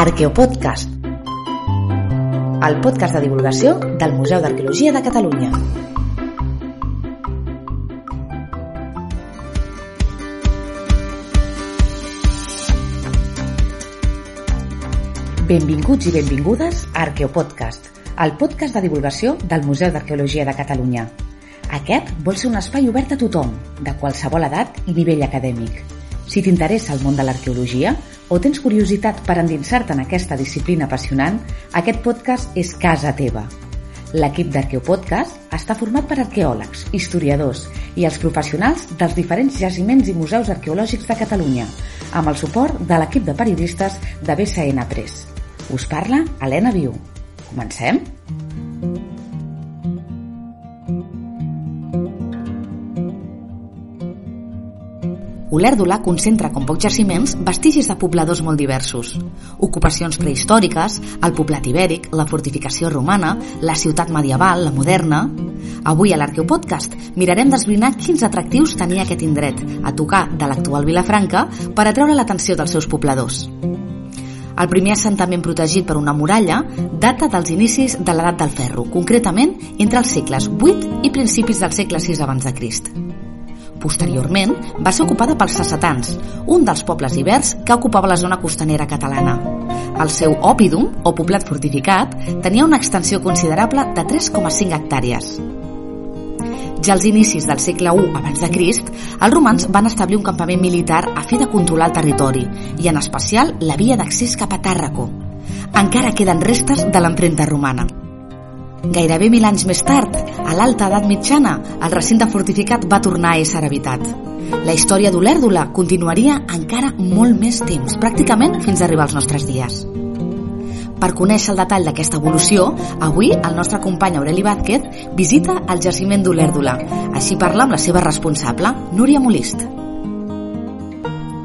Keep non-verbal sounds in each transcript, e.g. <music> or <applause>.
Arqueopodcast, el podcast de divulgació del Museu d'Arqueologia de Catalunya. Benvinguts i benvingudes a Arqueopodcast, el podcast de divulgació del Museu d'Arqueologia de Catalunya. Aquest vol ser un espai obert a tothom, de qualsevol edat i nivell acadèmic. Si t'interessa el món de l'arqueologia o tens curiositat per endinsar-te en aquesta disciplina apassionant, aquest podcast és casa teva. L'equip d'Arqueopodcast està format per arqueòlegs, historiadors i els professionals dels diferents jaciments i museus arqueològics de Catalunya, amb el suport de l'equip de periodistes de BCN Press. Us parla Helena Viu. Comencem? Olèrdola concentra, com pocs jaciments, vestigis de pobladors molt diversos. Ocupacions prehistòriques, el poblat ibèric, la fortificació romana, la ciutat medieval, la moderna... Avui a l'Arqueopodcast mirarem d'esbrinar quins atractius tenia aquest indret, a tocar de l'actual Vilafranca, per atreure l'atenció dels seus pobladors. El primer assentament protegit per una muralla data dels inicis de l'edat del ferro, concretament entre els segles 8 i principis del segle 6 abans de Crist. Posteriorment, va ser ocupada pels sacetans, un dels pobles ibers que ocupava la zona costanera catalana. El seu òpidum, o poblat fortificat, tenia una extensió considerable de 3,5 hectàrees. Ja als inicis del segle I abans de Crist, els romans van establir un campament militar a fi de controlar el territori i en especial la via d'accés cap a Tàrraco. Encara queden restes de l'empremta romana. Gairebé mil anys més tard, a l'alta edat mitjana, el recinte fortificat va tornar a ésser habitat. La història d'Olèrdola continuaria encara molt més temps, pràcticament fins a arribar als nostres dies. Per conèixer el detall d'aquesta evolució, avui el nostre company Aureli Vázquez visita el jaciment d'Olèrdola. Així parla amb la seva responsable, Núria Molist.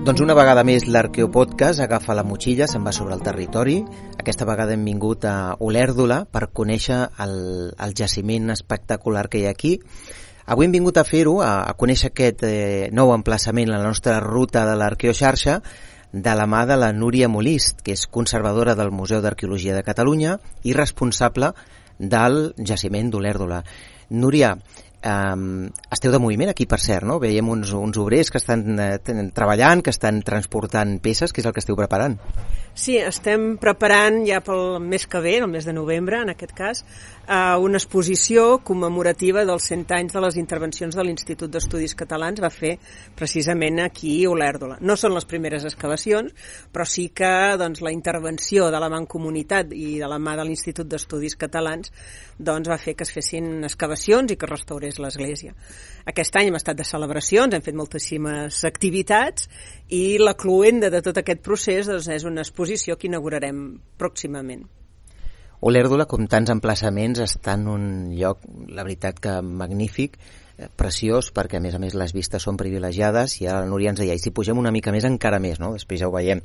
Doncs una vegada més l'Arqueopodcast agafa la motxilla, se'n va sobre el territori. Aquesta vegada hem vingut a Olèrdola per conèixer el, el jaciment espectacular que hi ha aquí. Avui hem vingut a fer-ho, a, a conèixer aquest eh, nou emplaçament la nostra ruta de l'Arqueoxarxa, de la mà de la Núria Molist, que és conservadora del Museu d'Arqueologia de Catalunya i responsable del jaciment d'Olèrdola. Núria, Um, esteu de moviment aquí, per cert, no? Veiem uns, uns obrers que estan eh, treballant, que estan transportant peces, que és el que esteu preparant. Sí, estem preparant ja pel mes que ve, el mes de novembre, en aquest cas, eh, una exposició commemorativa dels 100 anys de les intervencions de l'Institut d'Estudis Catalans va fer precisament aquí a Olèrdola. No són les primeres excavacions, però sí que doncs, la intervenció de la Mancomunitat i de la mà de l'Institut d'Estudis Catalans doncs, va fer que es fessin excavacions i que restaurés és l'Església. Aquest any hem estat de celebracions, hem fet moltíssimes activitats i la cluenda de tot aquest procés doncs, és una exposició que inaugurarem pròximament. Olèrdola, com tants emplaçaments, està en un lloc, la veritat que magnífic, preciós perquè a més a més les vistes són privilegiades i ara la Núria ens deia i si pugem una mica més encara més, no? després ja ho veiem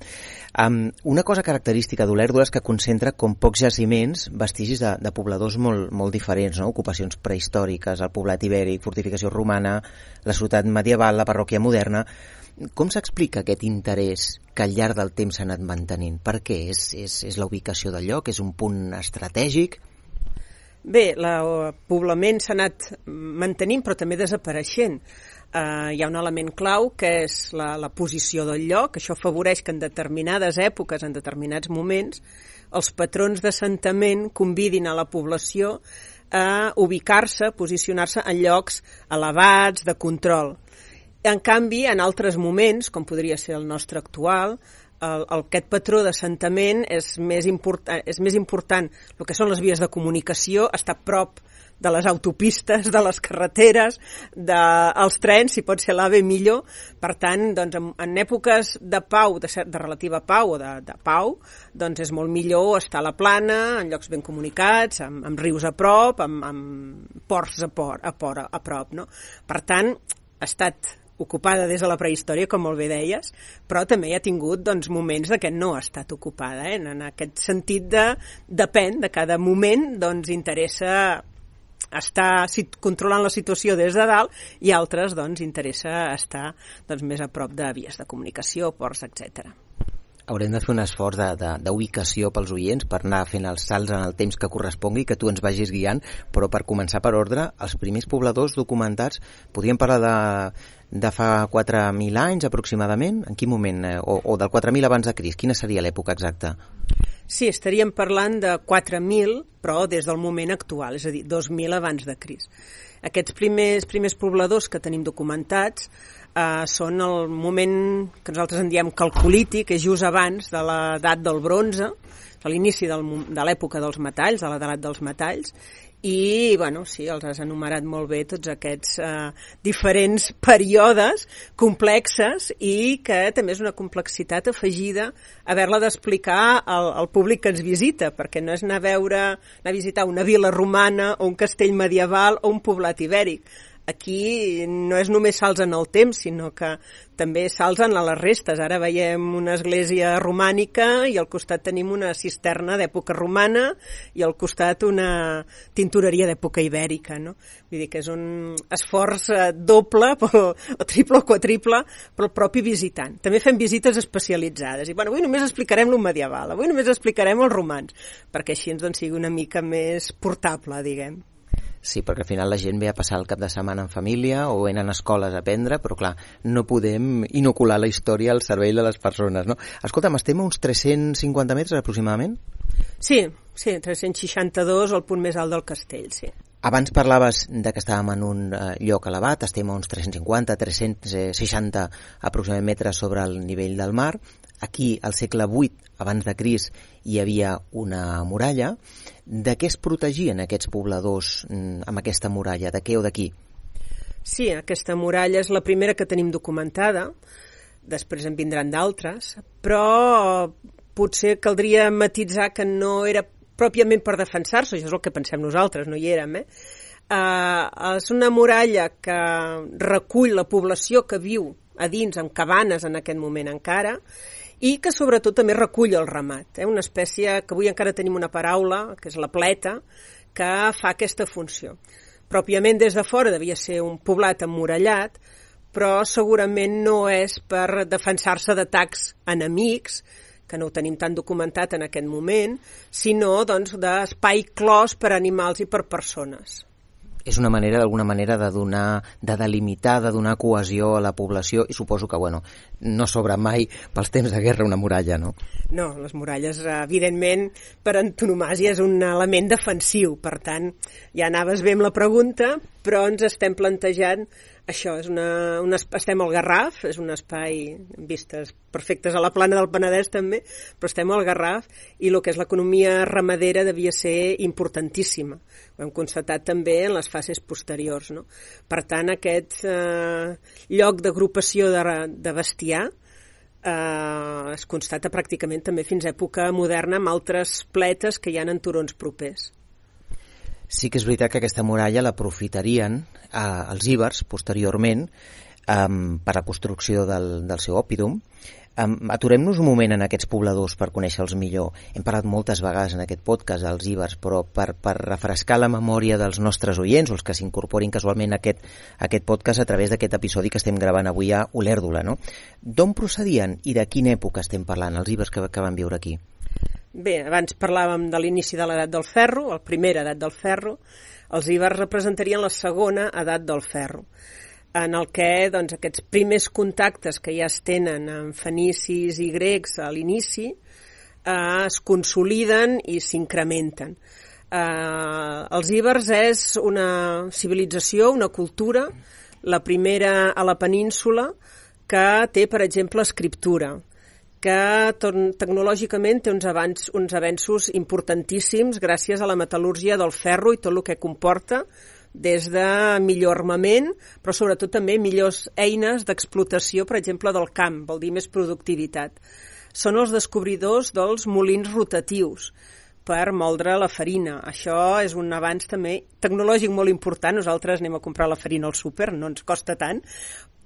um, una cosa característica d'Olèrdola és que concentra com pocs jaciments vestigis de, de pobladors molt, molt diferents no? ocupacions prehistòriques, el poblat ibèric fortificació romana, la ciutat medieval la parròquia moderna com s'explica aquest interès que al llarg del temps s'ha anat mantenint? Per què? És, és, és la ubicació del lloc? És un punt estratègic? Bé, el poblament s'ha anat mantenint però també desapareixent. Uh, hi ha un element clau que és la, la posició del lloc, això afavoreix que en determinades èpoques, en determinats moments, els patrons d'assentament convidin a la població a ubicar-se, posicionar-se en llocs elevats, de control. En canvi, en altres moments, com podria ser el nostre actual, el, el, aquest patró d'assentament és, més important, és més important el que són les vies de comunicació, està prop de les autopistes, de les carreteres, dels de, trens, si pot ser l'AVE millor. Per tant, doncs, en, en èpoques de pau, de, de relativa pau o de, de pau, doncs és molt millor estar a la plana, en llocs ben comunicats, amb, amb rius a prop, amb, amb ports a, por, a, por, a prop. No? Per tant, ha estat ocupada des de la prehistòria, com molt bé deies, però també hi ha tingut doncs, moments de que no ha estat ocupada. Eh? En aquest sentit de, depèn, de cada moment doncs, interessa estar controlant la situació des de dalt i altres doncs, interessa estar doncs, més a prop de vies de comunicació, ports, etc haurem de fer un esforç d'ubicació pels oients per anar fent els salts en el temps que correspongui, que tu ens vagis guiant, però per començar per ordre, els primers pobladors documentats, podríem parlar de, de fa 4.000 anys aproximadament? En quin moment? Eh, o, o del 4.000 abans de Cris? Quina seria l'època exacta? Sí, estaríem parlant de 4.000, però des del moment actual, és a dir, 2.000 abans de Cris. Aquests primers, primers pobladors que tenim documentats eh, són el moment que nosaltres en diem calculític, és just abans de l'edat del bronze, a l'inici de l'època dels metalls, de l'edat dels metalls, i, bueno, sí, els has enumerat molt bé tots aquests eh, diferents períodes complexes i que també és una complexitat afegida haver-la d'explicar al, al públic que ens visita, perquè no és anar a veure, anar a visitar una vila romana o un castell medieval o un poblat ibèric aquí no és només salts en el temps, sinó que també salts en les restes. Ara veiem una església romànica i al costat tenim una cisterna d'època romana i al costat una tintoreria d'època ibèrica. No? Vull dir que és un esforç eh, doble <laughs> o, o triple o quadriple pel propi visitant. També fem visites especialitzades. I bueno, avui només explicarem lo medieval, avui només explicarem els romans, perquè així ens doncs sigui una mica més portable, diguem. Sí, perquè al final la gent ve a passar el cap de setmana en família o venen a escoles a aprendre, però clar, no podem inocular la història al cervell de les persones, no? Escolta'm, estem a uns 350 metres aproximadament? Sí, sí, 362, el punt més alt del castell, sí. Abans parlaves de que estàvem en un eh, lloc elevat, estem a uns 350, 360 aproximadament metres sobre el nivell del mar. Aquí, al segle VIII, abans de Cris, hi havia una muralla. De què es protegien aquests pobladors mm, amb aquesta muralla? De què o de qui? Sí, aquesta muralla és la primera que tenim documentada, després en vindran d'altres, però potser caldria matitzar que no era pròpiament per defensar-se, això és el que pensem nosaltres, no hi érem, eh? Uh, és una muralla que recull la població que viu a dins, amb cabanes en aquest moment encara, i que sobretot també recull el ramat, eh? una espècie que avui encara tenim una paraula, que és la pleta, que fa aquesta funció. Pròpiament des de fora devia ser un poblat emmurallat, però segurament no és per defensar-se d'atacs enemics, que no ho tenim tan documentat en aquest moment, sinó doncs, d'espai clos per animals i per persones és una manera, d'alguna manera, de donar, de delimitar, de donar cohesió a la població i suposo que, bueno, no sobra mai pels temps de guerra una muralla, no? No, les muralles, evidentment, per antonomàsia és un element defensiu, per tant, ja anaves bé amb la pregunta, però ens estem plantejant això, és una, una, estem al Garraf, és un espai amb vistes perfectes a la plana del Penedès també, però estem al Garraf i el que és l'economia ramadera devia ser importantíssima. Ho hem constatat també en les fases posteriors. No? Per tant, aquest eh, lloc d'agrupació de, de bestiar eh, es constata pràcticament també fins a època moderna amb altres pletes que hi ha en turons propers. Sí que és veritat que aquesta muralla l'aprofitarien eh, els íbers posteriorment eh, per la construcció del, del seu òpidum. Um, Aturem-nos un moment en aquests pobladors per conèixer-los millor. Hem parlat moltes vegades en aquest podcast dels íbers, però per, per refrescar la memòria dels nostres oients o els que s'incorporin casualment a aquest, a aquest podcast a través d'aquest episodi que estem gravant avui a Olèrdula, no? D'on procedien i de quina època estem parlant, els íbers que, que van viure aquí? Bé, abans parlàvem de l'inici de l'edat del ferro, la primera edat del ferro. Els ibers representarien la segona edat del ferro, en el que doncs, aquests primers contactes que ja es tenen amb fenicis i grecs a l'inici eh, es consoliden i s'incrementen. Eh, els ibers és una civilització, una cultura, la primera a la península, que té, per exemple, escriptura que tecnològicament té uns, abans, uns avenços importantíssims gràcies a la metal·lúrgia del ferro i tot el que comporta des de millor armament, però sobretot també millors eines d'explotació, per exemple, del camp, vol dir més productivitat. Són els descobridors dels molins rotatius, per moldre la farina. Això és un avanç també tecnològic molt important. Nosaltres anem a comprar la farina al súper, no ens costa tant,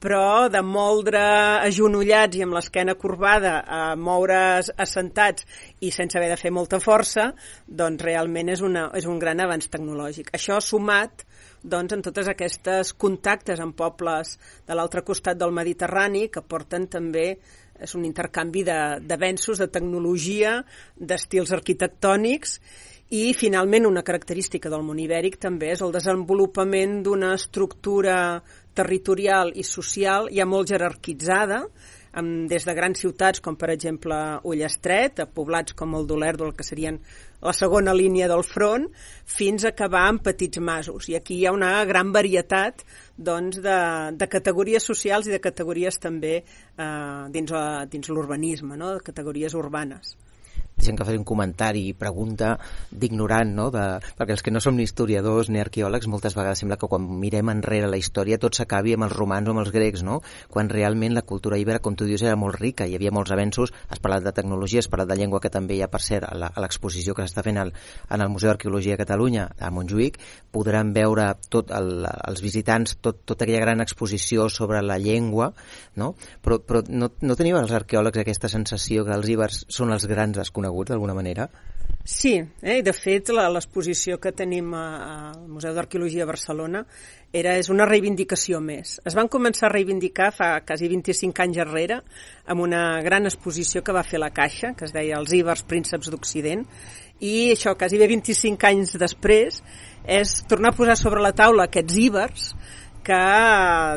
però de moldre agenollats i amb l'esquena corbada a moure's assentats i sense haver de fer molta força, doncs realment és, una, és un gran avanç tecnològic. Això sumat doncs, en totes aquestes contactes amb pobles de l'altre costat del Mediterrani que porten també és un intercanvi d'avenços, de, de tecnologia, d'estils arquitectònics i finalment una característica del món ibèric també és el desenvolupament d'una estructura territorial i social ja molt jerarquitzada, amb, des de grans ciutats com per exemple Ullestret, a poblats com el d'Olèrdol, que serien la segona línia del front, fins a acabar amb petits masos. I aquí hi ha una gran varietat doncs, de, de categories socials i de categories també eh, dins, dins l'urbanisme, no? de categories urbanes deixem que faci un comentari i pregunta d'ignorant, no? De, perquè els que no som ni historiadors ni arqueòlegs moltes vegades sembla que quan mirem enrere la història tot s'acabi amb els romans o amb els grecs, no? Quan realment la cultura ibera, com tu dius, era molt rica, hi havia molts avenços, has parlat de tecnologia, has parlat de llengua que també hi ha per cert a l'exposició que s'està fent al, en el Museu d'Arqueologia de Catalunya a Montjuïc, podran veure tot el, els visitants tot, tota aquella gran exposició sobre la llengua, no? Però, però no, no teniu els arqueòlegs aquesta sensació que els ibers són els grans desconeguts reconegut d'alguna manera? Sí, eh? de fet l'exposició que tenim al Museu d'Arqueologia de Barcelona era, és una reivindicació més. Es van començar a reivindicar fa quasi 25 anys darrere amb una gran exposició que va fer la Caixa, que es deia Els Ibers Prínceps d'Occident, i això, quasi bé 25 anys després, és tornar a posar sobre la taula aquests íbers que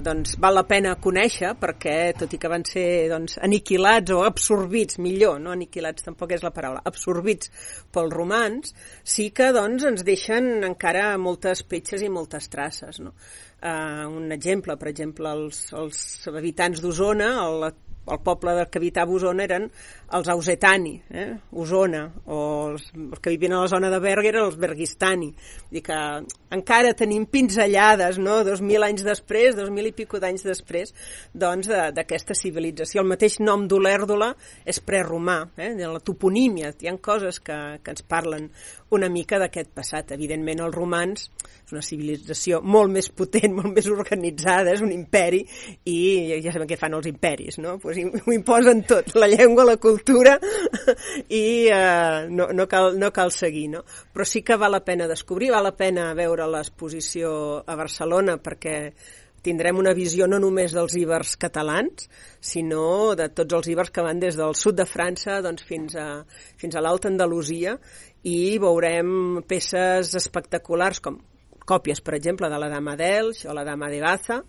doncs, val la pena conèixer perquè, tot i que van ser doncs, aniquilats o absorbits, millor, no aniquilats tampoc és la paraula, absorbits pels romans, sí que doncs, ens deixen encara moltes petges i moltes traces. No? Uh, un exemple, per exemple, els, els habitants d'Osona, la el poble que habitava Osona eren els Ausetani, eh? Osona, o els, els que vivien a la zona de Berga eren els Bergistani. Vull dir que encara tenim pinzellades, no?, dos mil anys després, dos mil i pico d'anys després, doncs, d'aquesta de, civilització. El mateix nom d'Olèrdola és preromà, eh? de la toponímia. Hi ha coses que, que ens parlen una mica d'aquest passat. Evidentment, els romans és una civilització molt més potent, <laughs> molt més organitzada, és un imperi, i ja sabem què fan els imperis, no? Pues ho imposen tot, la llengua, la cultura, i eh, no, no, cal, no cal seguir, no? Però sí que val la pena descobrir, val la pena veure l'exposició a Barcelona, perquè tindrem una visió no només dels ibers catalans, sinó de tots els ibers que van des del sud de França doncs, fins a, fins a l'Alta Andalusia i veurem peces espectaculars com còpies, per exemple, de la Dama d'Elx o la Dama de Gaza,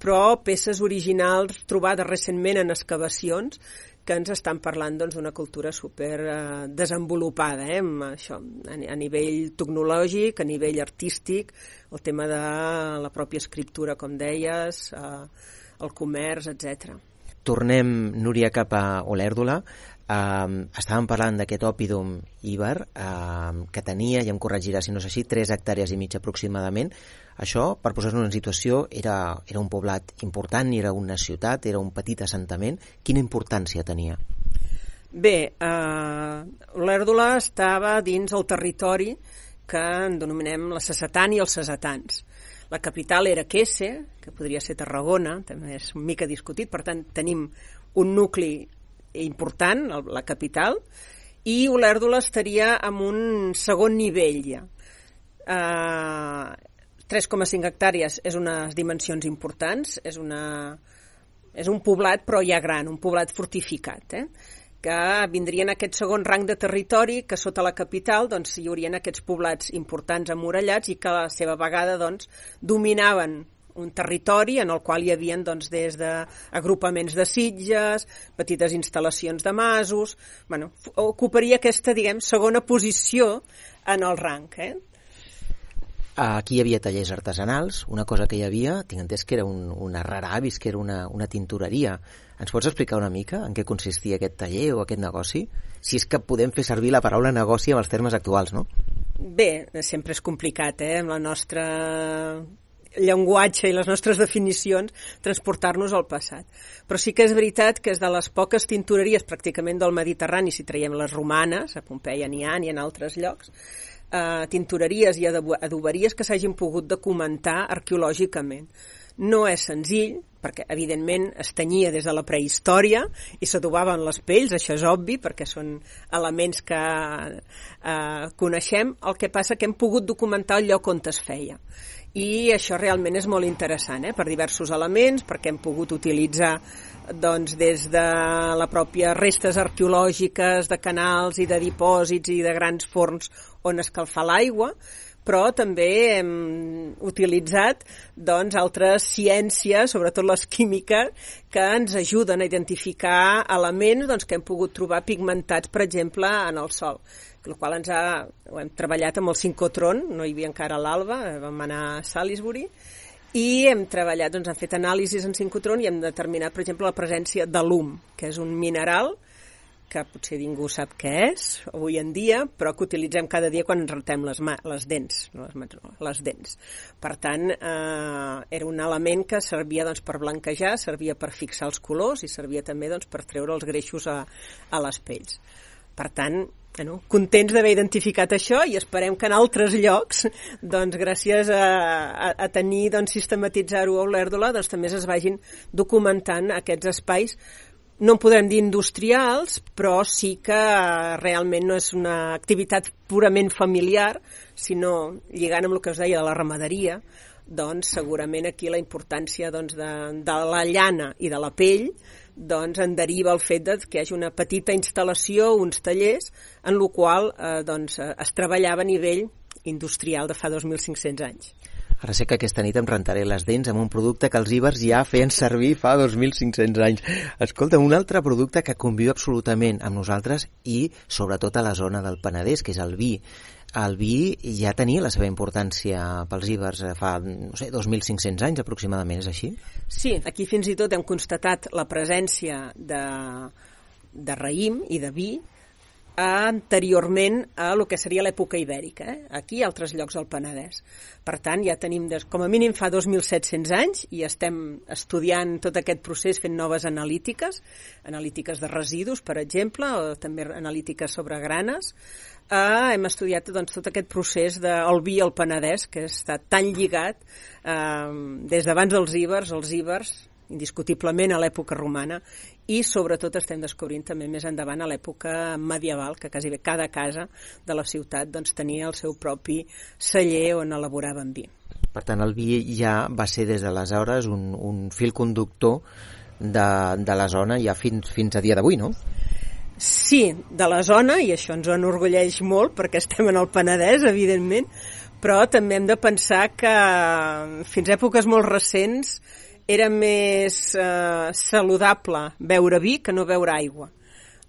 però peces originals trobades recentment en excavacions que ens estan parlant doncs, d'una doncs, cultura super eh, desenvolupada, eh, amb això, a, a nivell tecnològic, a nivell artístic, el tema de la pròpia escriptura, com deies, eh, el comerç, etc. Tornem, Núria, cap a Olèrdola. Uh, estàvem parlant d'aquest òpidum íber uh, que tenia, i em corregirà si no és així, 3 hectàrees i mig aproximadament. Això, per posar-nos en situació, era, era un poblat important, era una ciutat, era un petit assentament. Quina importància tenia? Bé, uh, l'Èrdola estava dins el territori que en denominem la Sassetan i els Sassetans. La capital era Quesse, que podria ser Tarragona, també és una mica discutit, per tant tenim un nucli important, la capital, i Olèrdola estaria en un segon nivell ja. Uh, 3,5 hectàrees és unes dimensions importants, és, una, és un poblat però ja gran, un poblat fortificat, eh? que vindrien aquest segon rang de territori que sota la capital doncs, hi haurien aquests poblats importants amurallats i que a la seva vegada doncs, dominaven un territori en el qual hi havia doncs, des d'agrupaments de sitges, petites instal·lacions de masos... Bueno, ocuparia aquesta, diguem, segona posició en el rang. Eh? Aquí hi havia tallers artesanals, una cosa que hi havia, tinc entès que era un, una rara avis, que era una, una tintoreria. Ens pots explicar una mica en què consistia aquest taller o aquest negoci? Si és que podem fer servir la paraula negoci amb els termes actuals, no? Bé, sempre és complicat, eh, amb la nostra llenguatge i les nostres definicions transportar-nos al passat. Però sí que és veritat que és de les poques tintoreries pràcticament del Mediterrani, si traiem les romanes, a Pompeia n'hi ha, ni en altres llocs, eh, tintoreries i adoberies que s'hagin pogut documentar arqueològicament. No és senzill, perquè evidentment es tenyia des de la prehistòria i s'adobaven les pells, això és obvi, perquè són elements que eh, coneixem, el que passa que hem pogut documentar el lloc on es feia i això realment és molt interessant, eh? per diversos elements, perquè hem pogut utilitzar doncs, des de la pròpia restes arqueològiques de canals i de dipòsits i de grans forns on escalfar l'aigua, però també hem utilitzat doncs, altres ciències, sobretot les químiques, que ens ajuden a identificar elements doncs, que hem pogut trobar pigmentats, per exemple, en el sol el qual ens ha, ho hem treballat amb el sincotron, no hi havia encara l'alba, eh, vam anar a Salisbury, i hem treballat, doncs hem fet anàlisis en sincotron i hem determinat, per exemple, la presència de l'um, que és un mineral que potser ningú sap què és avui en dia, però que utilitzem cada dia quan ens retem les, mà, les dents, no les, mans, no, les dents. Per tant, eh, era un element que servia doncs, per blanquejar, servia per fixar els colors i servia també doncs, per treure els greixos a, a les pells. Per tant, bueno, contents d'haver identificat això i esperem que en altres llocs, doncs, gràcies a, a, a tenir doncs, sistematitzar-ho a Olèrdola, doncs, també es vagin documentant aquests espais no en podrem dir industrials, però sí que realment no és una activitat purament familiar, sinó lligant amb el que us deia de la ramaderia, doncs segurament aquí la importància doncs, de, de la llana i de la pell doncs en deriva el fet de que hi hagi una petita instal·lació, uns tallers, en el qual eh, doncs, eh, es treballava a nivell industrial de fa 2.500 anys. Ara sé que aquesta nit em rentaré les dents amb un producte que els ibers ja feien servir fa 2.500 anys. Escolta, un altre producte que conviu absolutament amb nosaltres i sobretot a la zona del Penedès, que és el vi el vi ja tenia la seva importància pels ibers eh, fa, no sé, 2.500 anys aproximadament, és així? Sí, aquí fins i tot hem constatat la presència de, de raïm i de vi anteriorment a lo que seria l'època ibèrica, eh? aquí i altres llocs del Penedès. Per tant, ja tenim, des, com a mínim fa 2.700 anys, i estem estudiant tot aquest procés fent noves analítiques, analítiques de residus, per exemple, o també analítiques sobre granes, eh, hem estudiat doncs, tot aquest procés del vi al Penedès, que està tan lligat eh, des d'abans dels íbers, els íbers, indiscutiblement a l'època romana, i sobretot estem descobrint també més endavant a l'època medieval, que quasi bé cada casa de la ciutat doncs, tenia el seu propi celler on elaboraven vi. Per tant, el vi ja va ser des d'aleshores un, un fil conductor de, de la zona ja fins, fins a dia d'avui, no? Sí, de la zona, i això ens enorgulleix molt perquè estem en el Penedès, evidentment, però també hem de pensar que fins a èpoques molt recents era més eh, saludable beure vi que no beure aigua.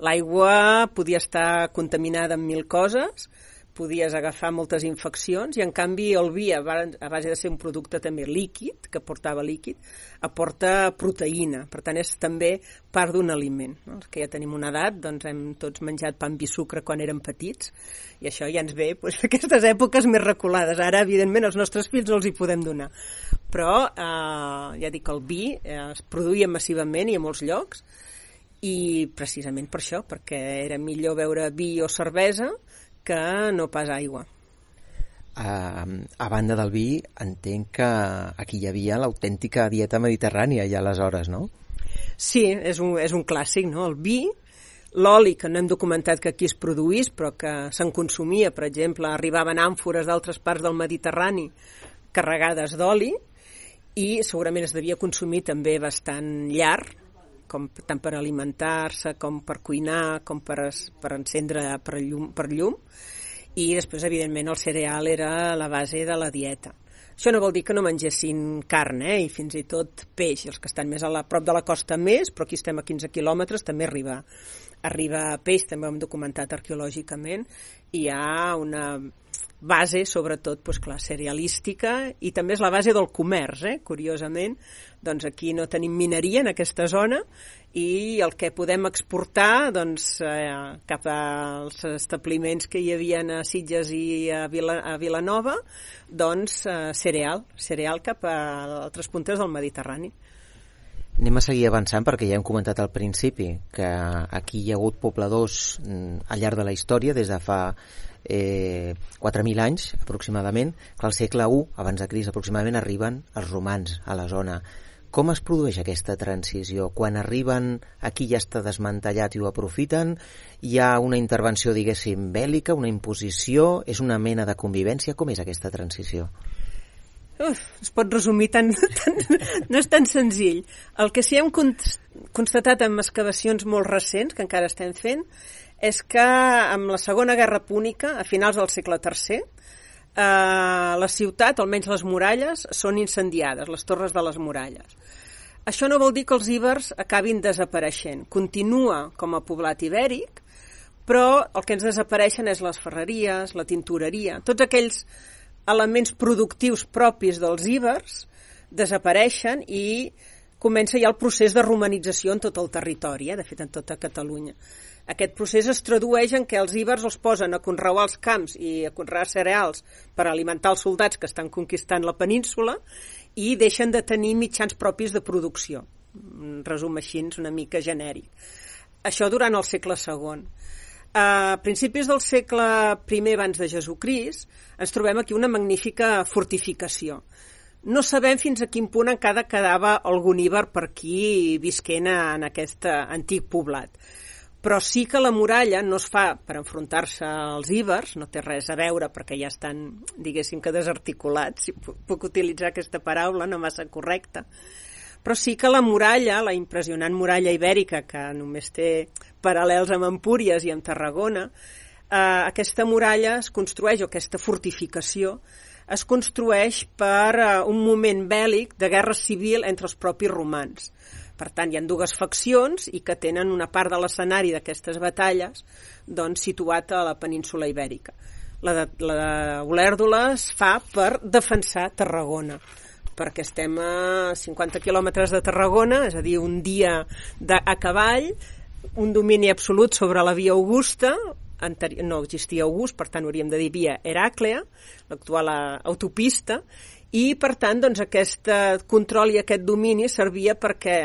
L'aigua podia estar contaminada amb mil coses, podies agafar moltes infeccions i en canvi el vi, a base de ser un producte també líquid, que portava líquid, aporta proteïna, per tant és també part d'un aliment. No? Que ja tenim una edat, doncs hem tots menjat pa amb sucre quan érem petits i això ja ens ve doncs, aquestes èpoques més reculades. Ara, evidentment, els nostres fills no els hi podem donar. Però, eh, ja dic, el vi eh, es produïa massivament i a molts llocs i precisament per això, perquè era millor beure vi o cervesa que no pas aigua. Uh, a banda del vi, entenc que aquí hi havia l'autèntica dieta mediterrània ja aleshores, no? Sí, és un, és un clàssic, no? El vi, l'oli, que no hem documentat que aquí es produís, però que se'n consumia, per exemple, arribaven àmfores d'altres parts del Mediterrani carregades d'oli, i segurament es devia consumir també bastant llarg, com, tant per alimentar-se com per cuinar, com per, per encendre per llum, per llum i després, evidentment, el cereal era la base de la dieta. Això no vol dir que no mengessin carn, eh? i fins i tot peix. Els que estan més a la prop de la costa més, però aquí estem a 15 quilòmetres, també arriba, arriba peix, també ho hem documentat arqueològicament, i hi ha una base, sobretot, doncs, clar, cerealística, i també és la base del comerç, eh? curiosament. Doncs aquí no tenim mineria en aquesta zona i el que podem exportar doncs, eh, cap als establiments que hi havia a Sitges i a, Vila, a Vilanova, doncs eh, cereal, cereal cap a altres puntes del Mediterrani. Anem a seguir avançant perquè ja hem comentat al principi que aquí hi ha hagut pobladors mm, al llarg de la història des de fa eh, 4.000 anys aproximadament, que al segle I, abans de Cris aproximadament, arriben els romans a la zona. Com es produeix aquesta transició? Quan arriben aquí ja està desmantellat i ho aprofiten? Hi ha una intervenció, diguéssim, bèl·lica, una imposició? És una mena de convivència? Com és aquesta transició? Uf, es pot resumir tan, tan... no és tan senzill. El que sí hem constatat amb excavacions molt recents, que encara estem fent, és que amb la Segona Guerra Púnica, a finals del segle III, eh, la ciutat, almenys les muralles, són incendiades, les torres de les muralles. Això no vol dir que els íbers acabin desapareixent. Continua com a poblat ibèric, però el que ens desapareixen és les ferreries, la tintoreria, tots aquells elements productius propis dels íbers desapareixen i comença ja el procés de romanització en tot el territori, eh? de fet en tota Catalunya. Aquest procés es tradueix en què els íbers els posen a conrear els camps i a conrear cereals per alimentar els soldats que estan conquistant la península i deixen de tenir mitjans propis de producció. Un resum així una mica genèric. Això durant el segle II. A principis del segle I abans de Jesucrist ens trobem aquí una magnífica fortificació. No sabem fins a quin punt encara quedava algun íber per aquí visquent en aquest antic poblat. Però sí que la muralla no es fa per enfrontar-se als íbers, no té res a veure perquè ja estan, diguéssim que desarticulats, si puc utilitzar aquesta paraula, no massa correcta, però sí que la muralla, la impressionant muralla ibèrica, que només té paral·lels amb Empúries i amb Tarragona, eh, aquesta muralla es construeix, o aquesta fortificació, es construeix per eh, un moment bèl·lic de guerra civil entre els propis romans. Per tant, hi ha dues faccions i que tenen una part de l'escenari d'aquestes batalles doncs, situat a la península ibèrica. La de, la de Olèrdola es fa per defensar Tarragona perquè estem a 50 quilòmetres de Tarragona, és a dir, un dia de, a cavall, un domini absolut sobre la via Augusta, no existia August, per tant hauríem de dir via Heràclea, l'actual autopista, i per tant doncs, aquest control i aquest domini servia perquè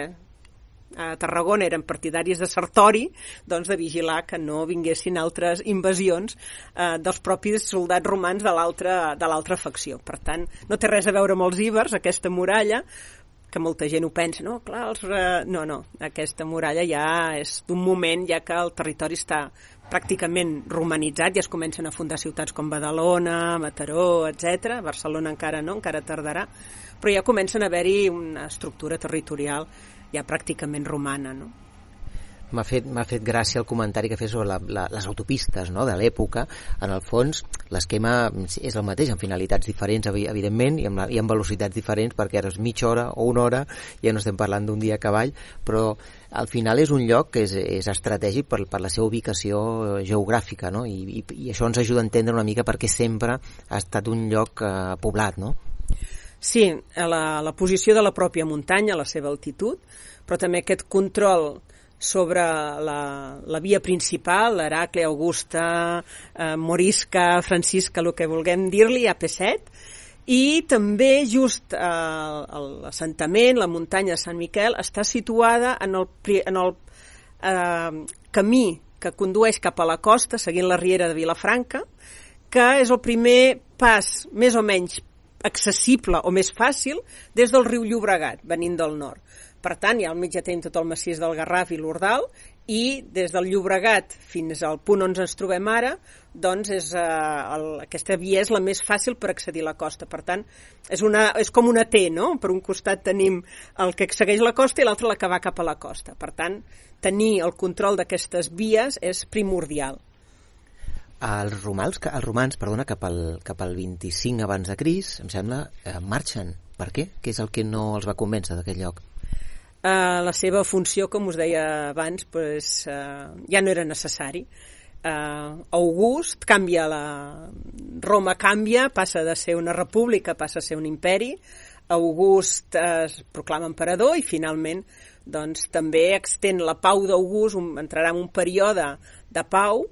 a Tarragona eren partidaris de Sartori, doncs de vigilar que no vinguessin altres invasions eh, dels propis soldats romans de l'altra facció. Per tant, no té res a veure amb els íbers, aquesta muralla, que molta gent ho pensa, no? Clar, els, eh, no, no, aquesta muralla ja és d'un moment ja que el territori està pràcticament romanitzat, ja es comencen a fundar ciutats com Badalona, Mataró, etc. Barcelona encara no, encara tardarà, però ja comencen a haver-hi una estructura territorial ja pràcticament romana, no? M'ha fet, fet gràcia el comentari que fes sobre la, la, les autopistes no? de l'època. En el fons, l'esquema és el mateix, amb finalitats diferents, evidentment, i amb, la, i amb velocitats diferents, perquè ara és mitja hora o una hora, ja no estem parlant d'un dia a cavall, però al final és un lloc que és, és estratègic per, per la seva ubicació geogràfica, no? I, i, i això ens ajuda a entendre una mica perquè sempre ha estat un lloc eh, poblat, no? Sí, la, la posició de la pròpia muntanya, la seva altitud, però també aquest control sobre la, la via principal, l'Heracle, Augusta, eh, Morisca, Francisca, el que vulguem dir-li, AP7, i també just eh, l'assentament, la muntanya de Sant Miquel, està situada en el, en el eh, camí que condueix cap a la costa, seguint la riera de Vilafranca, que és el primer pas més o menys accessible o més fàcil des del riu Llobregat, venint del nord. Per tant, ja al mig ja tenim tot el massís del Garraf i l'Ordal i des del Llobregat fins al punt on ens trobem ara, doncs és, eh, el, aquesta via és la més fàcil per accedir a la costa. Per tant, és, una, és com una T, no? Per un costat tenim el que segueix la costa i l'altre la que va cap a la costa. Per tant, tenir el control d'aquestes vies és primordial els romans, els romans perdona, cap, al, cap al 25 abans de Cris, em sembla, eh, marxen. Per què? Què és el que no els va convèncer d'aquest lloc? Uh, la seva funció, com us deia abans, pues, uh, ja no era necessari. eh, August canvia la... Roma canvia, passa de ser una república, passa a ser un imperi, August es proclama emperador i finalment doncs, també extén la pau d'August, entrarà en un període de pau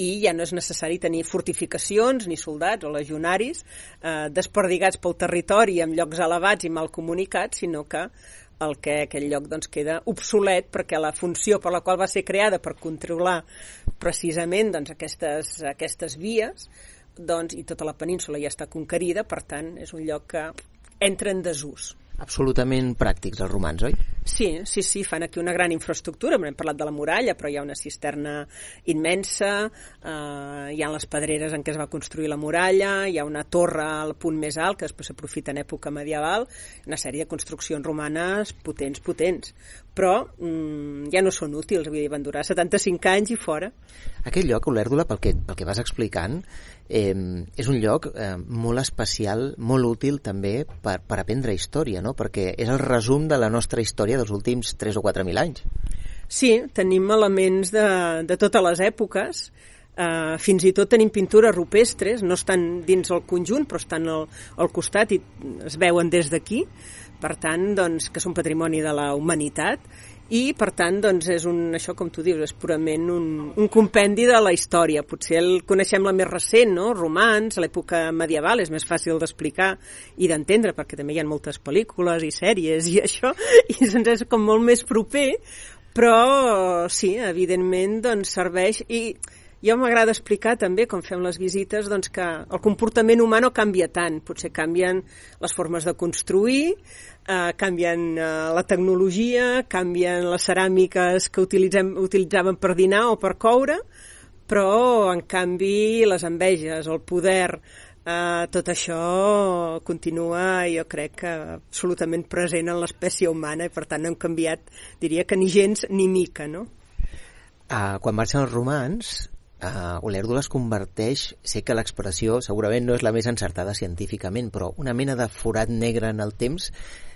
i ja no és necessari tenir fortificacions ni soldats o legionaris eh, desperdigats pel territori amb llocs elevats i mal comunicats, sinó que el que aquell lloc doncs, queda obsolet perquè la funció per la qual va ser creada per controlar precisament doncs, aquestes, aquestes vies doncs, i tota la península ja està conquerida, per tant és un lloc que entra en desús absolutament pràctics els romans, oi? Sí, sí, sí, fan aquí una gran infraestructura, hem parlat de la muralla, però hi ha una cisterna immensa, eh, hi ha les pedreres en què es va construir la muralla, hi ha una torre al punt més alt, que després s'aprofita en època medieval, una sèrie de construccions romanes potents, potents, però mm, ja no són útils, vull dir, van durar 75 anys i fora. Aquest lloc, Olèrdula, pel que, pel que vas explicant, eh, és un lloc eh, molt especial, molt útil també per, per aprendre història, no? perquè és el resum de la nostra història dels últims 3 o 4 mil anys. Sí, tenim elements de, de totes les èpoques, Uh, fins i tot tenim pintures rupestres, no estan dins el conjunt, però estan al, al costat i es veuen des d'aquí, per tant, doncs, que són patrimoni de la humanitat, i per tant doncs és un, això com tu dius, és purament un, un compendi de la història potser el coneixem la més recent no? romans, l'època medieval és més fàcil d'explicar i d'entendre perquè també hi ha moltes pel·lícules i sèries i <laughs> això, i doncs és com molt més proper però sí, evidentment doncs serveix i jo m'agrada explicar també, com fem les visites, doncs que el comportament humà no canvia tant. Potser canvien les formes de construir, eh, canvien eh, la tecnologia, canvien les ceràmiques que utilitzem, utilitzaven per dinar o per coure, però en canvi les enveges, el poder, eh, tot això continua, jo crec que absolutament present en l'espècie humana i per tant no hem canviat, diria que ni gens ni mica, no? Uh, quan marxen els romans, uh, Olèrdola es converteix, sé que l'expressió segurament no és la més encertada científicament, però una mena de forat negre en el temps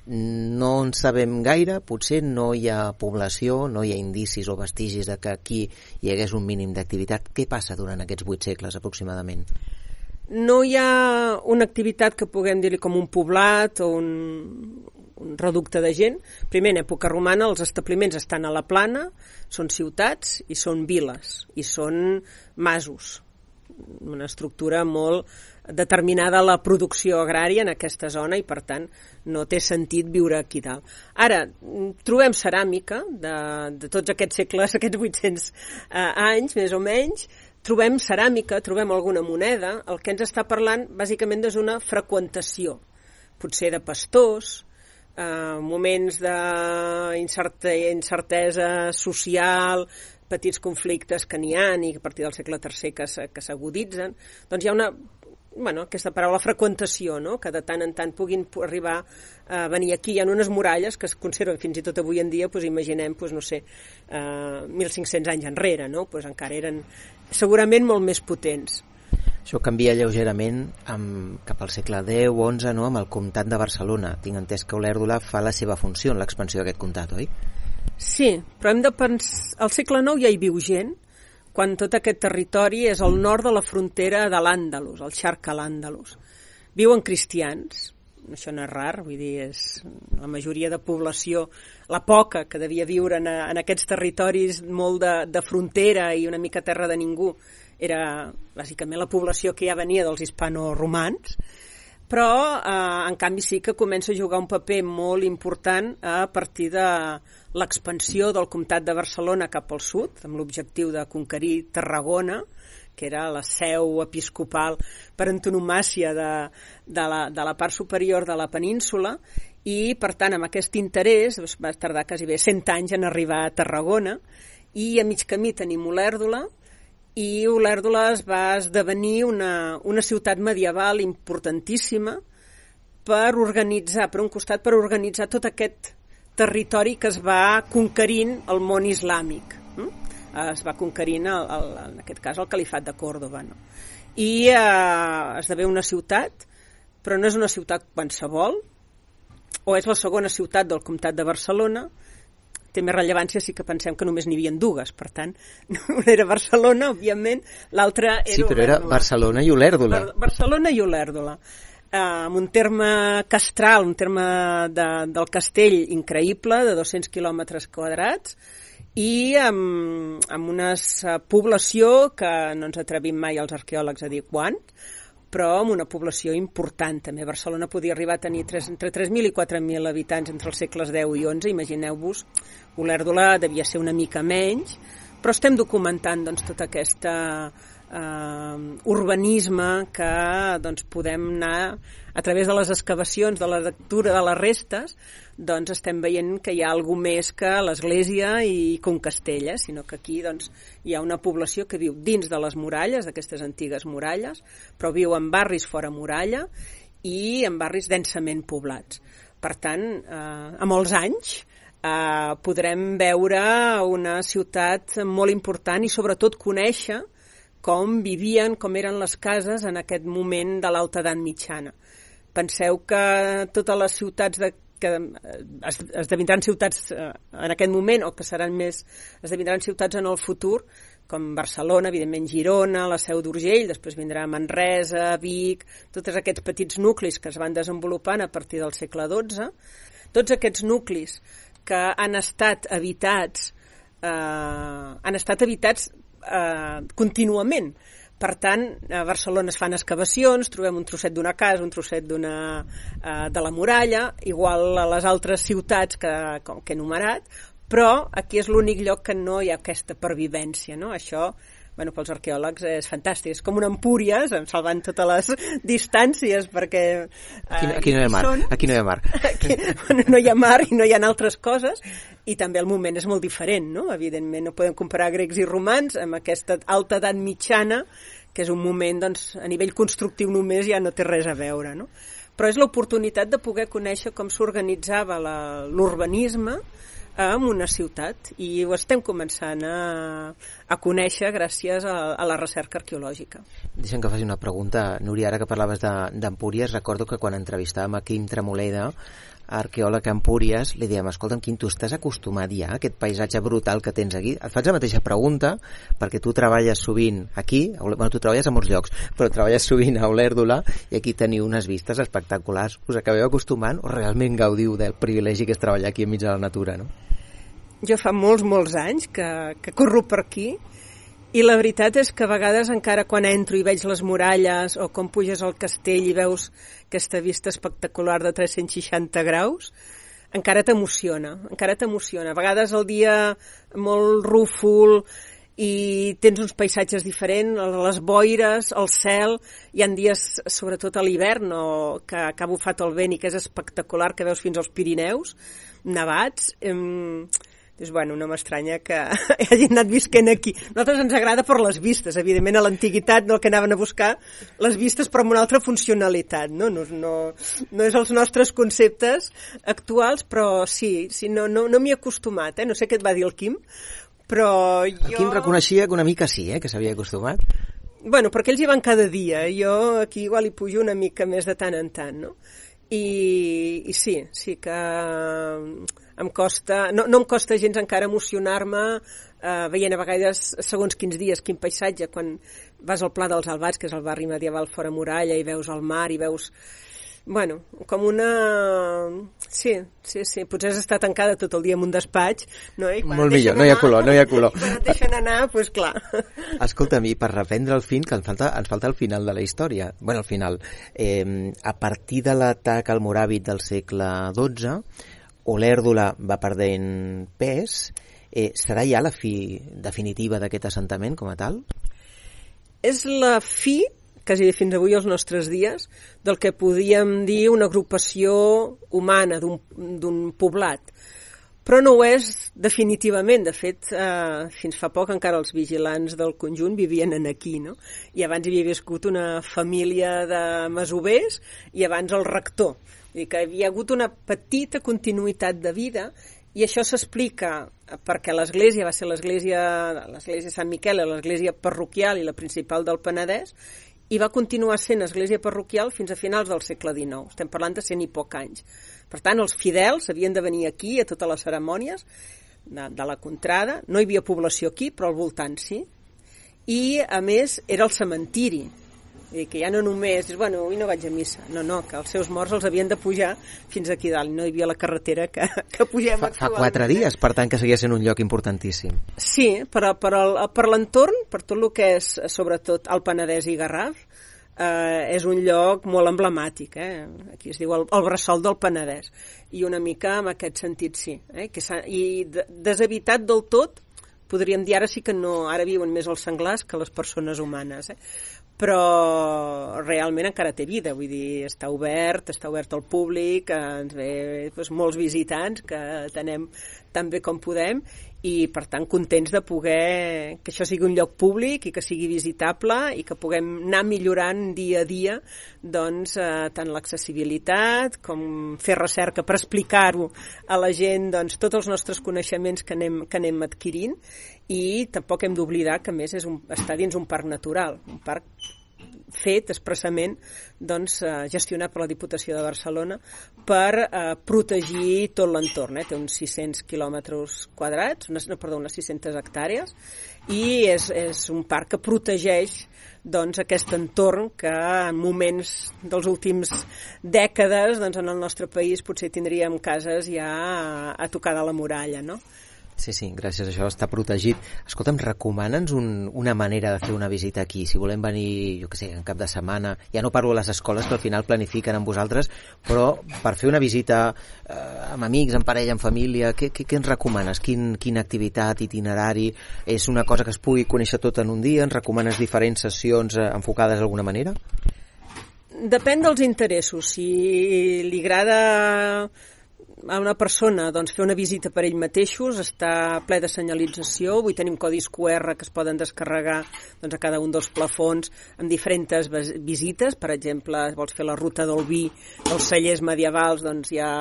no en sabem gaire, potser no hi ha població, no hi ha indicis o vestigis de que aquí hi hagués un mínim d'activitat. Què passa durant aquests vuit segles aproximadament? No hi ha una activitat que puguem dir com un poblat o un, un reducte de gent. Primer, en època romana, els establiments estan a la plana, són ciutats i són viles, i són masos. Una estructura molt determinada la producció agrària en aquesta zona i, per tant, no té sentit viure aquí dalt. Ara, trobem ceràmica de, de tots aquests segles, <laughs> aquests 800 eh, anys, més o menys, trobem ceràmica, trobem alguna moneda, el que ens està parlant bàsicament és una freqüentació, potser de pastors, eh, moments d'incertesa social, petits conflictes que n'hi ha i a partir del segle III que s'aguditzen, doncs hi ha una bueno, aquesta paraula freqüentació, no? que de tant en tant puguin arribar a venir aquí. Hi ha unes muralles que es conserven fins i tot avui en dia, doncs imaginem, doncs, no sé, eh, 1.500 anys enrere, no? doncs encara eren segurament molt més potents. Això canvia lleugerament amb, cap al segle X XI no? amb el comtat de Barcelona. Tinc entès que Olèrdola fa la seva funció en l'expansió d'aquest comtat, oi? Sí, però hem de pensar... Al segle IX ja hi viu gent, quan tot aquest territori és al nord de la frontera de l'Àndalus, el xarc a l'Àndalus. Viuen cristians, això no és rar, vull dir, és la majoria de població, la poca que devia viure en, en aquests territoris molt de, de frontera i una mica terra de ningú, era bàsicament la població que ja venia dels hispano-romans, però eh, en canvi sí que comença a jugar un paper molt important a partir de l'expansió del comtat de Barcelona cap al sud, amb l'objectiu de conquerir Tarragona, que era la seu episcopal per antonomàcia de, de, la, de la part superior de la península, i per tant amb aquest interès va tardar quasi bé 100 anys en arribar a Tarragona, i a mig camí tenim Olèrdola, i Olèrdola es va esdevenir una, una ciutat medieval importantíssima per organitzar, per un costat, per organitzar tot aquest territori que es va conquerint el món islàmic. Hm? Es va conquerint, el, el, en aquest cas, el califat de Còrdoba. No? I eh, esdevé una ciutat, però no és una ciutat qualsevol, o és la segona ciutat del comtat de Barcelona, té més rellevància si que pensem que només n'hi havia dues, per tant, <laughs> una era Barcelona, òbviament, l'altra era Sí, però era Barcelona i Olèrdola. Bar Barcelona i Olèrdola. Uh, amb un terme castral, un terme de, del castell increïble, de 200 quilòmetres quadrats, i amb, amb una població que no ens atrevim mai els arqueòlegs a dir quan, però amb una població important també. Barcelona podia arribar a tenir 3, entre 3.000 i 4.000 habitants entre els segles X i XI, imagineu-vos, Olèrdola devia ser una mica menys, però estem documentant doncs, tota aquesta eh, urbanisme que doncs, podem anar a través de les excavacions, de la lectura de les restes, doncs estem veient que hi ha alguna més que l'església i Concastella, sinó que aquí doncs, hi ha una població que viu dins de les muralles, d'aquestes antigues muralles, però viu en barris fora muralla i en barris densament poblats. Per tant, eh, a molts anys eh, podrem veure una ciutat molt important i sobretot conèixer com vivien, com eren les cases en aquest moment de l'alta edat mitjana. Penseu que totes les ciutats de, que eh, esdevindran ciutats eh, en aquest moment o que seran més, esdevindran ciutats en el futur, com Barcelona, evidentment Girona, la Seu d'Urgell, després vindrà Manresa, Vic, tots aquests petits nuclis que es van desenvolupant a partir del segle XII, tots aquests nuclis que han estat habitats eh, han estat habitats eh, contínuament. Per tant, a Barcelona es fan excavacions, trobem un trosset d'una casa, un trosset d'una eh, de la muralla, igual a les altres ciutats que, que he enumerat, però aquí és l'únic lloc que no hi ha aquesta pervivència, no? Això bueno, pels arqueòlegs és fantàstic. És com una Empúries, salvant totes les distàncies, perquè... Eh, aquí, aquí no hi ha mar, són. aquí no hi ha mar. <laughs> Aquí, bueno, no hi ha mar i no hi ha altres coses, i també el moment és molt diferent, no? Evidentment, no podem comparar grecs i romans amb aquesta alta edat mitjana, que és un moment, doncs, a nivell constructiu només ja no té res a veure, no? Però és l'oportunitat de poder conèixer com s'organitzava l'urbanisme, en una ciutat i ho estem començant a, a conèixer gràcies a, a la recerca arqueològica. Deixa'm que faci una pregunta. Núria, ara que parlaves d'Empúries, de, recordo que quan entrevistàvem a Quim Tremoleda, arqueòleg a Empúries, li dèiem, escolta'm, Quim, tu estàs acostumat ja a aquest paisatge brutal que tens aquí? Et faig la mateixa pregunta, perquè tu treballes sovint aquí, bueno, tu treballes a molts llocs, però treballes sovint a Olèrdola i aquí teniu unes vistes espectaculars. Us acabeu acostumant o realment gaudiu del privilegi que és treballar aquí enmig de la natura, no? jo fa molts, molts anys que, que corro per aquí i la veritat és que a vegades encara quan entro i veig les muralles o com puges al castell i veus aquesta vista espectacular de 360 graus, encara t'emociona, encara t'emociona. A vegades el dia molt rúfol i tens uns paisatges diferents, les boires, el cel, hi han dies, sobretot a l'hivern, que, que ha bufat el vent i que és espectacular, que veus fins als Pirineus, nevats. Eh, Dius, bueno, no m'estranya que <laughs> hagin anat visquent aquí. A nosaltres ens agrada per les vistes, evidentment a l'antiguitat no el que anaven a buscar les vistes però amb una altra funcionalitat, no? No, no, no és els nostres conceptes actuals, però sí, sí no, no, no m'hi he acostumat, eh? No sé què et va dir el Quim, però jo... El Quim reconeixia que una mica sí, eh? que s'havia acostumat. Bueno, perquè ells hi van cada dia, jo aquí igual hi pujo una mica més de tant en tant, no? I, i sí, sí que em costa, no, no em costa gens encara emocionar-me eh, veient a vegades segons quins dies, quin paisatge, quan vas al Pla dels Albats, que és el barri medieval fora muralla, i veus el mar, i veus bueno, com una... Sí, sí, sí, potser has estat tancada tot el dia en un despatx, no? I Molt millor, anar, no hi ha color, no hi ha color. I quan et deixen anar, doncs pues, clar. Escolta'm, i per reprendre el fin, que ens falta, ens falta el final de la història, bueno, el final, eh, a partir de l'atac al Moràvit del segle XII, Olèrdola va perdent pes, eh, serà ja la fi definitiva d'aquest assentament com a tal? És la fi, quasi fins avui als nostres dies, del que podíem dir una agrupació humana d'un poblat. Però no ho és definitivament. De fet, eh, fins fa poc encara els vigilants del conjunt vivien en aquí, no? I abans hi havia viscut una família de masovers i abans el rector dir que hi havia hagut una petita continuïtat de vida i això s'explica perquè l'església va ser l'església l'església Sant Miquel, l'església parroquial i la principal del Penedès, i va continuar sent església parroquial fins a finals del segle XIX. Estem parlant de cent i poc anys. Per tant, els fidels havien de venir aquí a totes les cerimònies, de, de la contrada, no hi havia població aquí, però al voltant sí, i a més era el cementiri, Vull dir que ja no només, és, bueno, avui no vaig a missa. No, no, que els seus morts els havien de pujar fins aquí dalt. No hi havia la carretera que, que pugem fa, Fa quatre dies, per tant, que seguia sent un lloc importantíssim. Sí, però per, el, per l'entorn, per tot el que és, sobretot, el Penedès i Garraf, eh, és un lloc molt emblemàtic, eh? aquí es diu el, el bressol del Penedès, i una mica en aquest sentit sí, eh? que i de, deshabitat del tot, podríem dir ara sí que no, ara viuen més els senglars que les persones humanes, eh? Però realment encara té vida, vull dir, està obert, està obert al públic, ens ve doncs, molts visitants que tenem tan bé com podem i per tant contents de poder que això sigui un lloc públic i que sigui visitable i que puguem anar millorant dia a dia doncs, eh, tant l'accessibilitat com fer recerca per explicar-ho a la gent doncs, tots els nostres coneixements que anem, que anem adquirint i tampoc hem d'oblidar que més és un, està dins un parc natural, un parc fet expressament doncs, eh, gestionat per la Diputació de Barcelona per eh, protegir tot l'entorn. Eh? Té uns 600 quilòmetres quadrats, unes, no, perdó, unes 600 hectàrees, i és, és un parc que protegeix doncs, aquest entorn que en moments dels últims dècades doncs, en el nostre país potser tindríem cases ja a, a tocar de la muralla. No? Sí, sí, gràcies a això està protegit. Escolta'm, recomana'ns un, una manera de fer una visita aquí. Si volem venir, jo què sé, en cap de setmana, ja no parlo de les escoles que al final planifiquen amb vosaltres, però per fer una visita eh, amb amics, amb parella, amb família, què, què, què ens recomanes? Quin, quina activitat, itinerari? És una cosa que es pugui conèixer tot en un dia? Ens recomanes diferents sessions eh, enfocades d'alguna manera? Depèn dels interessos. Si li agrada a una persona doncs, fer una visita per ell mateixos, està ple de senyalització, avui tenim codis QR que es poden descarregar doncs, a cada un dels plafons amb diferents visites, per exemple, vols fer la ruta del vi dels cellers medievals, doncs hi ha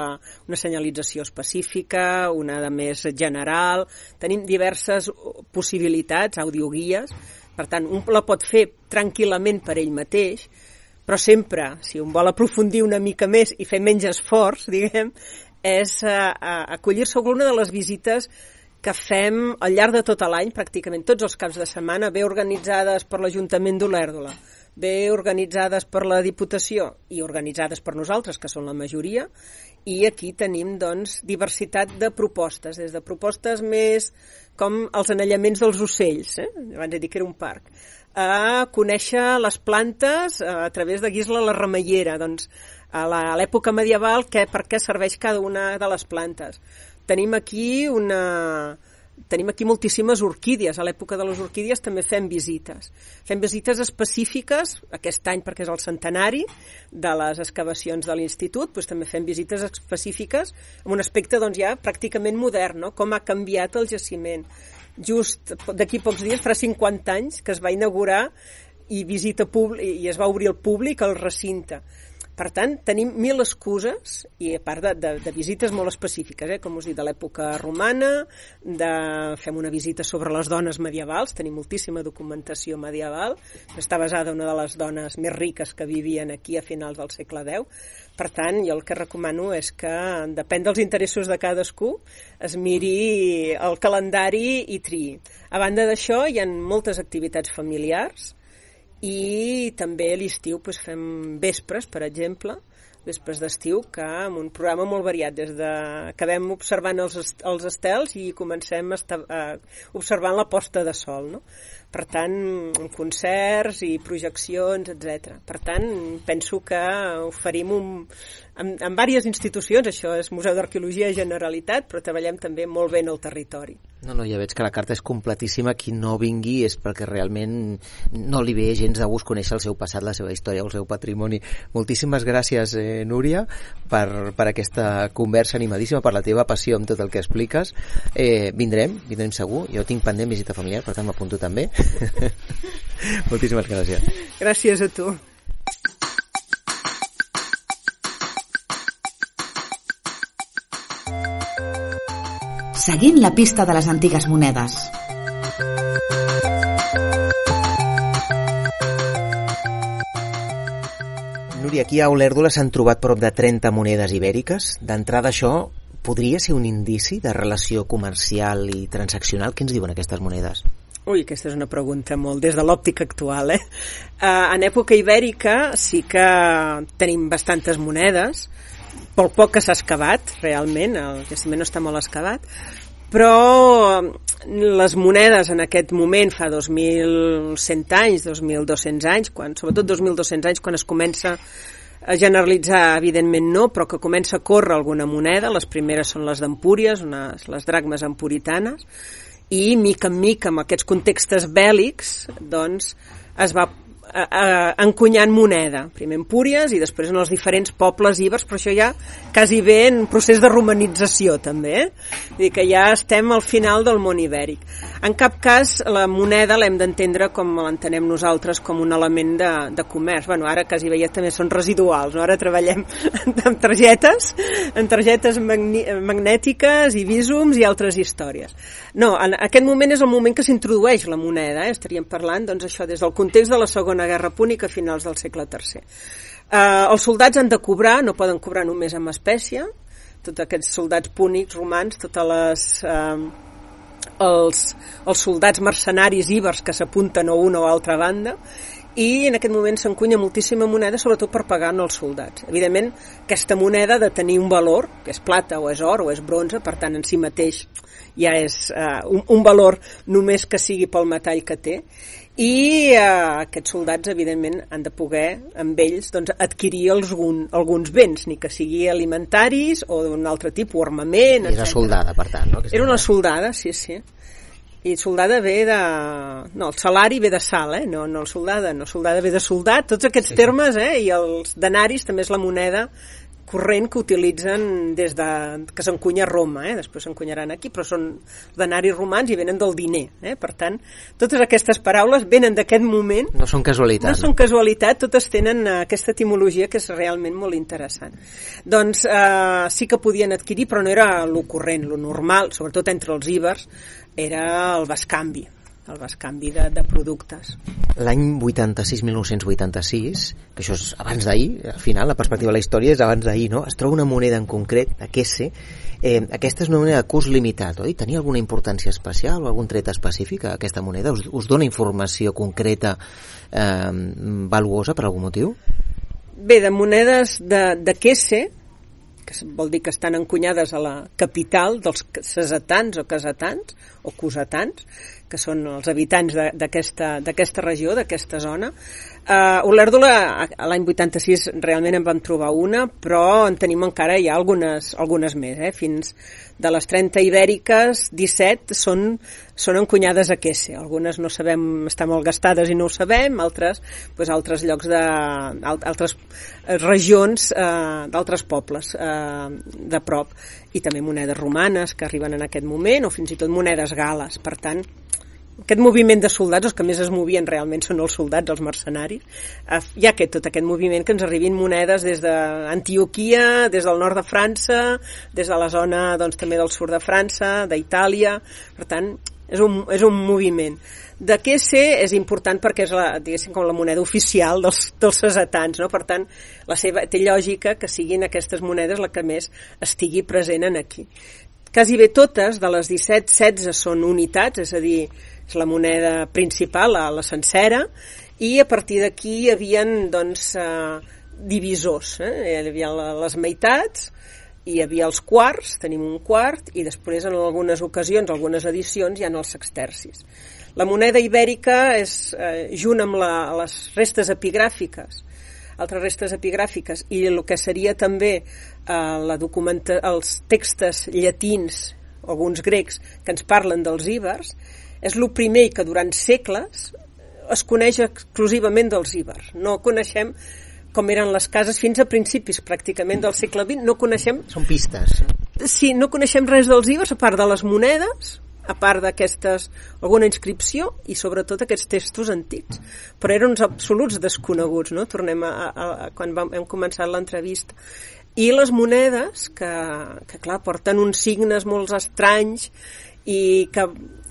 una senyalització específica, una de més general, tenim diverses possibilitats, audioguies, per tant, un la pot fer tranquil·lament per ell mateix, però sempre, si un vol aprofundir una mica més i fer menys esforç, <laughs> diguem, és eh, acollir-se alguna de les visites que fem al llarg de tot l'any, pràcticament tots els caps de setmana, bé organitzades per l'Ajuntament d'Olèrdola, bé organitzades per la Diputació i organitzades per nosaltres, que són la majoria, i aquí tenim doncs, diversitat de propostes, des de propostes més com els anellaments dels ocells, eh? abans he dit que era un parc, a conèixer les plantes a través de Guisla la Remeiera, doncs a l'època medieval que, per què serveix cada una de les plantes. Tenim aquí una, tenim aquí moltíssimes orquídies. A l'època de les orquídies també fem visites. Fem visites específiques, aquest any perquè és el centenari de les excavacions de l'Institut, doncs també fem visites específiques amb un aspecte doncs, ja pràcticament modern, no? com ha canviat el jaciment. Just d'aquí pocs dies, farà 50 anys, que es va inaugurar i visita públic, i es va obrir al públic el recinte. Per tant, tenim mil excuses, i a part de, de, de visites molt específiques, eh, com us dic, de l'època romana, de fem una visita sobre les dones medievals, tenim moltíssima documentació medieval, està basada una de les dones més riques que vivien aquí a finals del segle X, per tant, jo el que recomano és que, depèn dels interessos de cadascú, es miri el calendari i triï. A banda d'això, hi ha moltes activitats familiars, i també a l'estiu doncs, fem vespres, per exemple, vespres d'estiu, que amb un programa molt variat, des de acabem observant els, els estels i comencem a estar, a, observant la posta de sol, no? Per tant, concerts i projeccions, etc. Per tant, penso que oferim un, en, en diverses institucions, això és Museu d'Arqueologia Generalitat, però treballem també molt bé en el territori. No, no, ja veig que la carta és completíssima. Qui no vingui és perquè realment no li ve gens de gust conèixer el seu passat, la seva història, el seu patrimoni. Moltíssimes gràcies, eh, Núria, per, per aquesta conversa animadíssima, per la teva passió amb tot el que expliques. Eh, vindrem, vindrem segur. Jo tinc pendent visita familiar, per tant m'apunto també. <laughs> Moltíssimes gràcies. Gràcies a tu. seguint la pista de les antigues monedes. Núria, aquí a Olèrdola s'han trobat prop de 30 monedes ibèriques. D'entrada això podria ser un indici de relació comercial i transaccional? Què ens diuen aquestes monedes? Ui, aquesta és una pregunta molt des de l'òptica actual, eh? Uh, en època ibèrica sí que tenim bastantes monedes, pel poc que s'ha excavat, realment, el jaciment no està molt excavat, però les monedes en aquest moment, fa 2.100 anys, 2.200 anys, quan, sobretot 2.200 anys, quan es comença a generalitzar, evidentment no, però que comença a córrer alguna moneda, les primeres són les d'Empúries, les dracmes empuritanes, i mica en mica amb aquests contextos bèl·lics doncs es va eh, encunyant moneda, primer en Púries i després en els diferents pobles ibers, però això ja quasi bé en procés de romanització també, eh? dir que ja estem al final del món ibèric. En cap cas la moneda l'hem d'entendre com l'entenem nosaltres com un element de, de comerç. Bueno, ara quasi bé ja també són residuals, no? ara treballem <laughs> amb targetes, en targetes magnètiques i visums i altres històries. No, en aquest moment és el moment que s'introdueix la moneda, eh? estaríem parlant doncs això des del context de la Segona Guerra Púnica a finals del segle III. Eh, els soldats han de cobrar, no poden cobrar només amb espècie, tots aquests soldats púnics, romans, totes les... Eh, els, els soldats mercenaris ibers que s'apunten a una o altra banda i en aquest moment s'encunya moltíssima moneda sobretot per pagar els soldats. Evidentment, aquesta moneda ha de tenir un valor, que és plata o és or o és bronze, per tant en si mateix ja és uh, un, un valor només que sigui pel metall que té i eh, aquests soldats evidentment han de poder amb ells doncs, adquirir algun, alguns béns ni que sigui alimentaris o d'un altre tipus, armament era soldada per tant no? era una soldada, sí, sí i soldada ve de... no, el salari ve de sal, eh? no, no el soldada, no, soldada ve de soldat, tots aquests sí, termes, eh? i els denaris també és la moneda corrent que utilitzen des de que s'encunya a Roma, eh? després s'encunyaran aquí, però són denaris romans i venen del diner. Eh? Per tant, totes aquestes paraules venen d'aquest moment. No són casualitat. No, no són casualitat, totes tenen uh, aquesta etimologia que és realment molt interessant. Doncs uh, sí que podien adquirir, però no era el corrent, lo normal, sobretot entre els ibers, era el bascanvi el bascanvi de, de productes. L'any 86-1986, que això és abans d'ahir, al final la perspectiva de la història és abans d'ahir, no? es troba una moneda en concret, la Quesse, eh, aquesta és una moneda de curs limitat, oi? Tenia alguna importància especial o algun tret específic aquesta moneda? Us, us dona informació concreta eh, valuosa per algun motiu? Bé, de monedes de, de Quesse, que vol dir que estan encunyades a la capital dels cesetans o casatans o cosatans, que són els habitants d'aquesta regió, d'aquesta zona. Uh, Olèrdola, l'any 86 realment en vam trobar una, però en tenim encara ja algunes, algunes més. Eh? Fins de les 30 ibèriques, 17 són, són encunyades a Quesse. Algunes no sabem, estan molt gastades i no ho sabem, altres, pues, altres llocs de... altres regions uh, d'altres pobles uh, de prop i també monedes romanes que arriben en aquest moment o fins i tot monedes gales. Per tant, aquest moviment de soldats, els que més es movien realment són els soldats, els mercenaris, eh, hi ha aquest, tot aquest moviment que ens arribin monedes des d'Antioquia, des del nord de França, des de la zona doncs, també del sud de França, d'Itàlia, per tant, és un, és un moviment. De què sé és important perquè és la, com la moneda oficial dels, dels cesetans, no? per tant, la seva, té lògica que siguin aquestes monedes la que més estigui present en aquí. Quasi bé totes, de les 17-16 són unitats, és a dir, és la moneda principal, la, la sencera, i a partir d'aquí hi havia doncs, eh, divisors. Eh? Hi havia les meitats, hi havia els quarts, tenim un quart, i després en algunes ocasions, algunes edicions, hi ha els sextercis. La moneda ibèrica és, eh, junt amb la, les restes epigràfiques, altres restes epigràfiques, i el que seria també eh, la documenta els textos llatins, alguns grecs, que ens parlen dels íbers, és el primer que durant segles es coneix exclusivament dels íbers. No coneixem com eren les cases fins a principis pràcticament del segle XX, no coneixem... Són pistes. Sí, no coneixem res dels íbers, a part de les monedes, a part d'aquestes, alguna inscripció i sobretot aquests textos antics. Però eren uns absoluts desconeguts, no? Tornem a, a, a quan vam, hem començat l'entrevista. I les monedes, que, que clar, porten uns signes molt estranys i que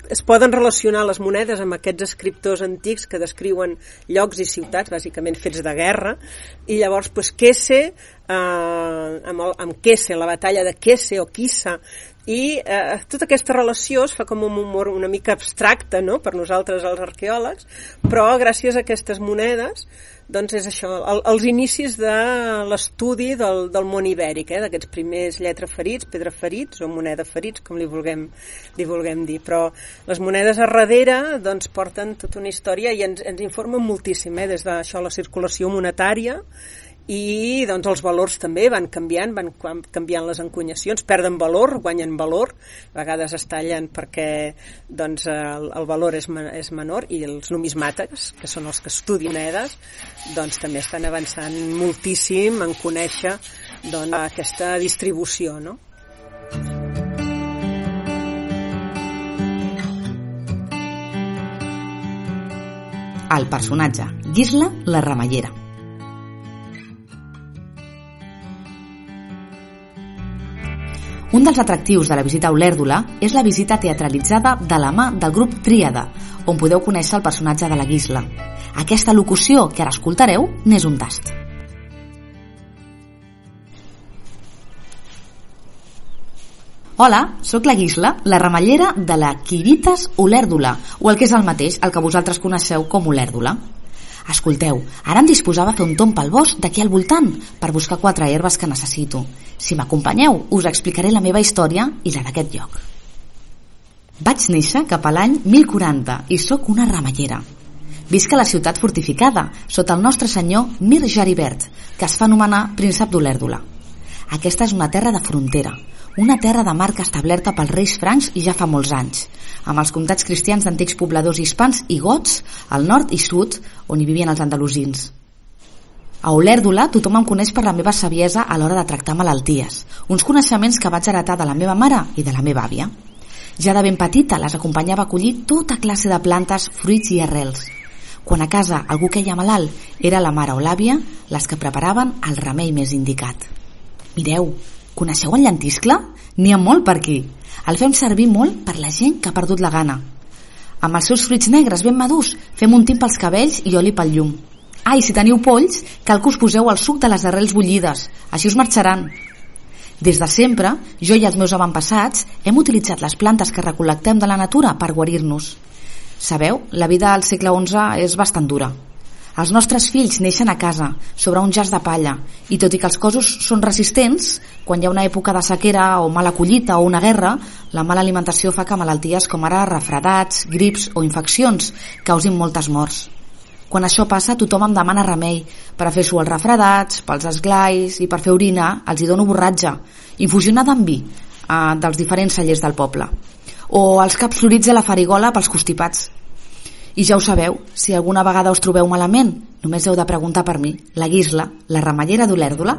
es poden relacionar les monedes amb aquests escriptors antics que descriuen llocs i ciutats, bàsicament fets de guerra, i llavors pues, Kesse, eh, amb, el, amb Kesse, la batalla de Kesse o Kissa, i eh, tota aquesta relació es fa com un humor una mica abstracte no? per nosaltres els arqueòlegs, però gràcies a aquestes monedes doncs és això, el, els inicis de l'estudi del, del món ibèric, eh, d'aquests primers lletraferits, pedraferits o moneda ferits, com li vulguem, li vulguem dir. Però les monedes a darrere doncs, porten tota una història i ens, ens informen moltíssim, eh, des d'això la circulació monetària, i doncs els valors també van canviant, van canviant les encunyacions, perden valor, guanyen valor, a vegades es tallen perquè doncs, el, el valor és, és menor i els numismàtics, que són els que estudien monedes, doncs també estan avançant moltíssim en conèixer doncs, aquesta distribució, no? El personatge, Gisla la Ramallera. Un dels atractius de la visita a Olèrdola és la visita teatralitzada de la mà del grup Tríada, on podeu conèixer el personatge de la Guisla. Aquesta locució que ara escoltareu n'és un tast. Hola, sóc la Guisla, la ramallera de la Quiritas Olèrdola, o el que és el mateix, el que vosaltres coneixeu com Olèrdola. Escolteu, ara em disposava a fer un tom pel bosc d'aquí al voltant per buscar quatre herbes que necessito. Si m'acompanyeu, us explicaré la meva història i la d'aquest lloc. Vaig néixer cap a l'any 1040 i sóc una ramallera. Visc a la ciutat fortificada, sota el nostre senyor Mir Jaribert, que es fa anomenar príncep d'Olèrdola. Aquesta és una terra de frontera, una terra de marca establerta pels reis francs i ja fa molts anys, amb els comtats cristians d'antics pobladors hispans i gots al nord i sud, on hi vivien els andalusins. A Olèrdola tothom em coneix per la meva saviesa a l'hora de tractar malalties, uns coneixements que vaig heretar de la meva mare i de la meva àvia. Ja de ben petita les acompanyava a collir tota classe de plantes, fruits i arrels. Quan a casa algú queia malalt, era la mare o l'àvia les que preparaven el remei més indicat. Mireu, Coneixeu el llentiscle? N'hi ha molt per aquí. El fem servir molt per la gent que ha perdut la gana. Amb els seus fruits negres ben madurs, fem un tint pels cabells i oli pel llum. Ah, i si teniu polls, cal que us poseu el suc de les arrels bullides. Així us marxaran. Des de sempre, jo i els meus avantpassats hem utilitzat les plantes que recol·lectem de la natura per guarir-nos. Sabeu, la vida al segle XI és bastant dura. Els nostres fills neixen a casa, sobre un jaç de palla, i tot i que els cossos són resistents, quan hi ha una època de sequera o mala collita o una guerra, la mala alimentació fa que malalties com ara refredats, grips o infeccions causin moltes morts. Quan això passa, tothom em demana remei per a fer suor els refredats, pels esglais i per fer orina els hi dono borratge, infusionada amb vi, eh, dels diferents cellers del poble. O els caps florits de la farigola pels constipats. I ja ho sabeu, si alguna vegada us trobeu malament, només heu de preguntar per mi, la Guisla, la ramallera d'Olèrdola,